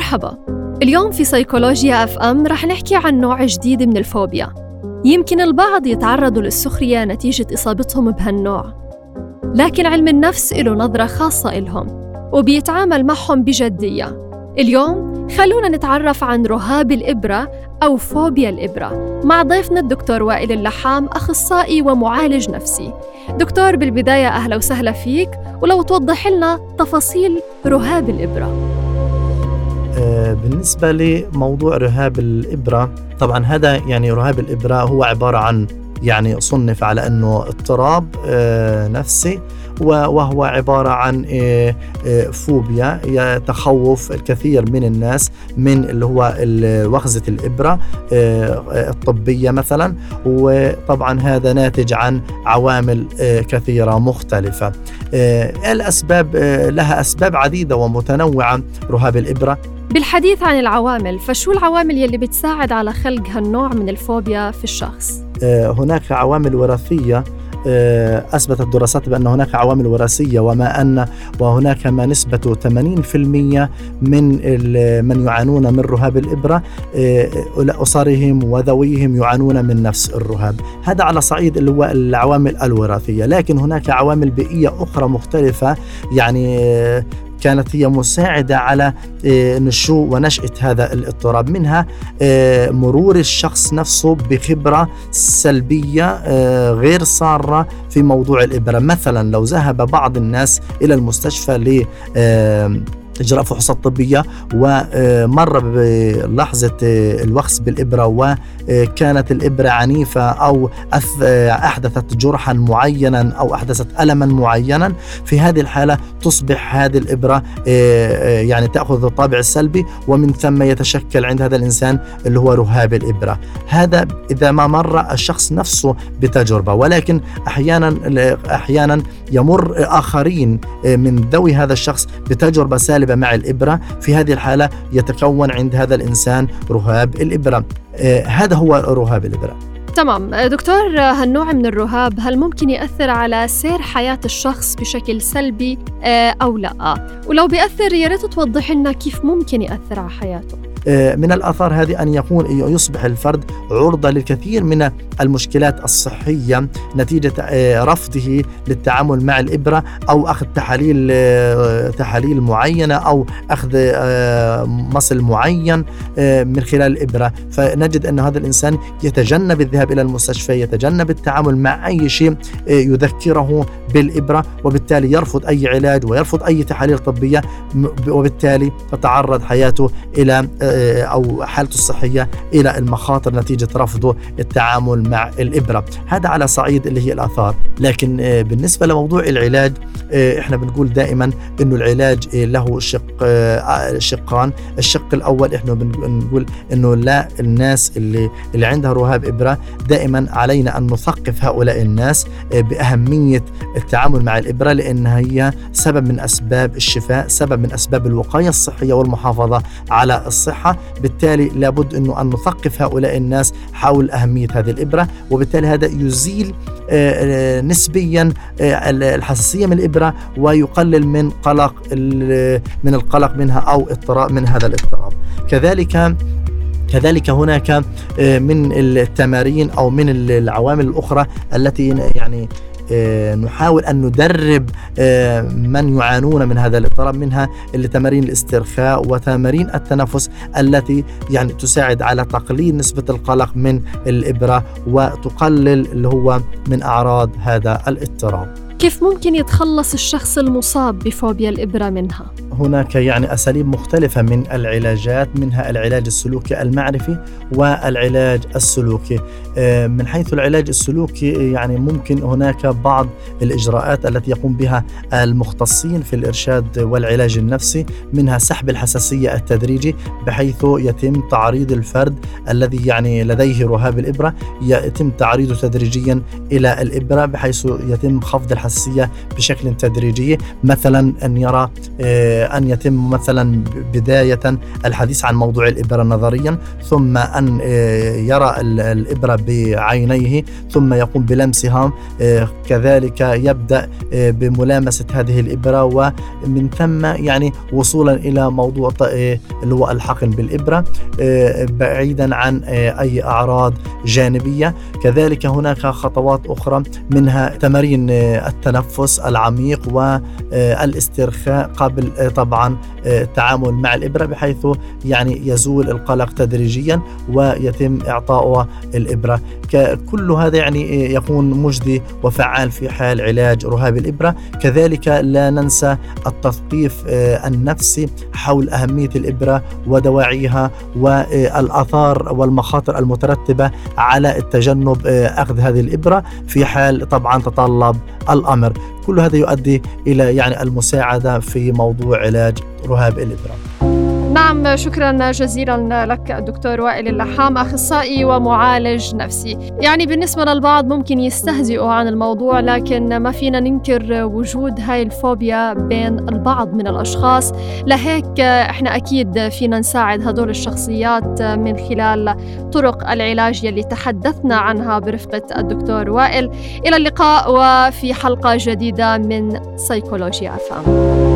مرحبا. اليوم في سيكولوجيا أف إم رح نحكي عن نوع جديد من الفوبيا. يمكن البعض يتعرضوا للسخرية نتيجة إصابتهم بهالنوع. لكن علم النفس له نظرة خاصة إلهم وبيتعامل معهم بجدية. اليوم خلونا نتعرف عن رهاب الإبرة أو فوبيا الإبرة مع ضيفنا الدكتور وائل اللحام أخصائي ومعالج نفسي. دكتور بالبداية أهلا وسهلا فيك ولو توضح لنا تفاصيل رهاب الإبرة. بالنسبة لموضوع رهاب الإبرة طبعا هذا يعني رهاب الإبرة هو عبارة عن يعني صنف على أنه اضطراب آه، نفسي وهو عبارة عن آه، فوبيا يتخوف الكثير من الناس من اللي هو وخزة الإبرة الطبية مثلا وطبعا هذا ناتج عن عوامل كثيرة مختلفة. الأسباب لها أسباب عديدة ومتنوعة رهاب الإبرة. بالحديث عن العوامل فشو العوامل يلي بتساعد على خلق هالنوع من الفوبيا في الشخص؟ آه، هناك عوامل وراثية آه، أثبتت الدراسات بأن هناك عوامل وراثية وما أن وهناك ما نسبة 80% من من يعانون من رهاب الإبرة آه، أسرهم وذويهم يعانون من نفس الرهاب هذا على صعيد اللي هو العوامل الوراثية لكن هناك عوامل بيئية أخرى مختلفة يعني كانت هي مساعدة على آه، نشو ونشأة هذا الاضطراب. منها آه، مرور الشخص نفسه بخبرة سلبية آه، غير سارة في موضوع الإبرة. مثلا لو ذهب بعض الناس إلى المستشفى إجراء فحوصات طبية ومر بلحظة الوخز بالإبرة وكانت الإبرة عنيفة أو أحدثت جرحا معينا أو أحدثت ألما معينا. في هذه الحالة تصبح هذه الإبرة يعني تأخذ الطابع السلبي ومن ثم يتشكل عند هذا الإنسان اللي هو رهاب الإبرة. هذا إذا ما مر الشخص نفسه بتجربة. ولكن أحيانا أحيانا يمر آخرين من ذوي هذا الشخص بتجربة سالبة مع الإبرة. في هذه الحالة يتكون عند هذا الإنسان رهاب الإبرة. آه، هذا هو رهاب الإبرة. تمام. دكتور هالنوع من الرهاب هل ممكن يأثر على سير حياة الشخص بشكل سلبي آه، أو لا؟ ولو بيأثر يا ريت توضح لنا كيف ممكن يأثر على حياته. آه، من الآثار هذه أن يكون يصبح الفرد عرضة للكثير من المشكلات الصحية نتيجة آه، رفضه للتعامل مع الإبرة أو أخذ تحاليل تحاليل معينة أو أخذ مصل معين من خلال الإبرة. فنجد أن هذا الإنسان يتجنب الذهاب إلى المستشفى يتجنب التعامل مع أي شيء يذكره بالإبرة وبالتالي يرفض أي علاج ويرفض أي تحاليل طبية وبالتالي تتعرض حياته إلى آه، أو حالته الصحية إلى المخاطر نتيجة رفضه التعامل مع الإبرة، هذا على صعيد اللي هي الآثار، لكن آه، بالنسبة لموضوع العلاج آه، إحنا بنقول دائما إنه العلاج له شق شقان، الشق الأول إحنا بنقول إنه لا الناس اللي اللي عندها رهاب إبرة دائما علينا أن نثقف هؤلاء الناس بأهمية التعامل مع الإبرة لانها هي سبب من أسباب الشفاء، سبب من أسباب الوقاية الصحية والمحافظة على الصحة. بالتالي لابد أنه أن نثقف هؤلاء الناس حول أهمية هذه الإبرة وبالتالي هذا يزيل آه، آه، نسبيا آه، الحساسية من الإبرة ويقلل من قلق من القلق منها أو اضطراب من هذا الاضطراب. كذلك كذلك هناك من التمارين أو من العوامل الأخرى التي يعني نحاول أن ندرب آه، من يعانون من هذا الاضطراب منها اللي تمارين الاسترخاء وتمارين التنفس التي يعني تساعد على تقليل نسبة القلق من الإبرة وتقلل اللي هو من أعراض هذا الاضطراب. كيف ممكن يتخلص الشخص المصاب بفوبيا الإبرة منها؟ هناك يعني أساليب مختلفة من العلاجات منها العلاج السلوكي المعرفي والعلاج السلوكي آه، من حيث العلاج السلوكي يعني ممكن هناك بعض الإجراءات التي يقوم بها المختصين في الإرشاد والعلاج النفسي منها سحب الحساسية التدريجي بحيث يتم تعريض الفرد الذي يعني لديه رهاب الإبرة يتم تعريضه تدريجيا إلى الإبرة بحيث يتم خفض الحساسية الحساسية بشكل تدريجي مثلا أن يرى أن يتم مثلا بداية الحديث عن موضوع الإبرة نظريا ثم أن يرى الإبرة بعينيه ثم يقوم بلمسها كذلك يبدأ بملامسة هذه الإبرة ومن ثم يعني وصولا إلى موضوع اللي هو الحقن بالإبرة بعيدا عن أي أعراض جانبية. كذلك هناك خطوات أخرى منها تمارين التنفس العميق والاسترخاء قبل طبعا التعامل مع الإبرة بحيث يعني يزول القلق تدريجيا ويتم إعطاؤه الإبرة. كل هذا يعني يكون مجدي وفعال في حال علاج رهاب الإبرة. كذلك لا ننسى التثقيف النفسي حول أهمية الإبرة ودواعيها والآثار والمخاطر المترتبة على التجنب أخذ هذه الإبرة في حال طبعا تطلب الأمر كل هذا يؤدي إلى يعني المساعدة في موضوع علاج رهاب الإبرة نعم شكرا جزيلا لك دكتور وائل اللحام أخصائي ومعالج نفسي. يعني بالنسبة للبعض ممكن يستهزئوا عن الموضوع لكن ما فينا ننكر وجود هاي الفوبيا بين البعض من الأشخاص. لهيك إحنا أكيد فينا نساعد هدول الشخصيات من خلال طرق العلاج يلي تحدثنا عنها برفقة الدكتور وائل. إلى اللقاء وفي حلقة جديدة من سيكولوجيا أفهم.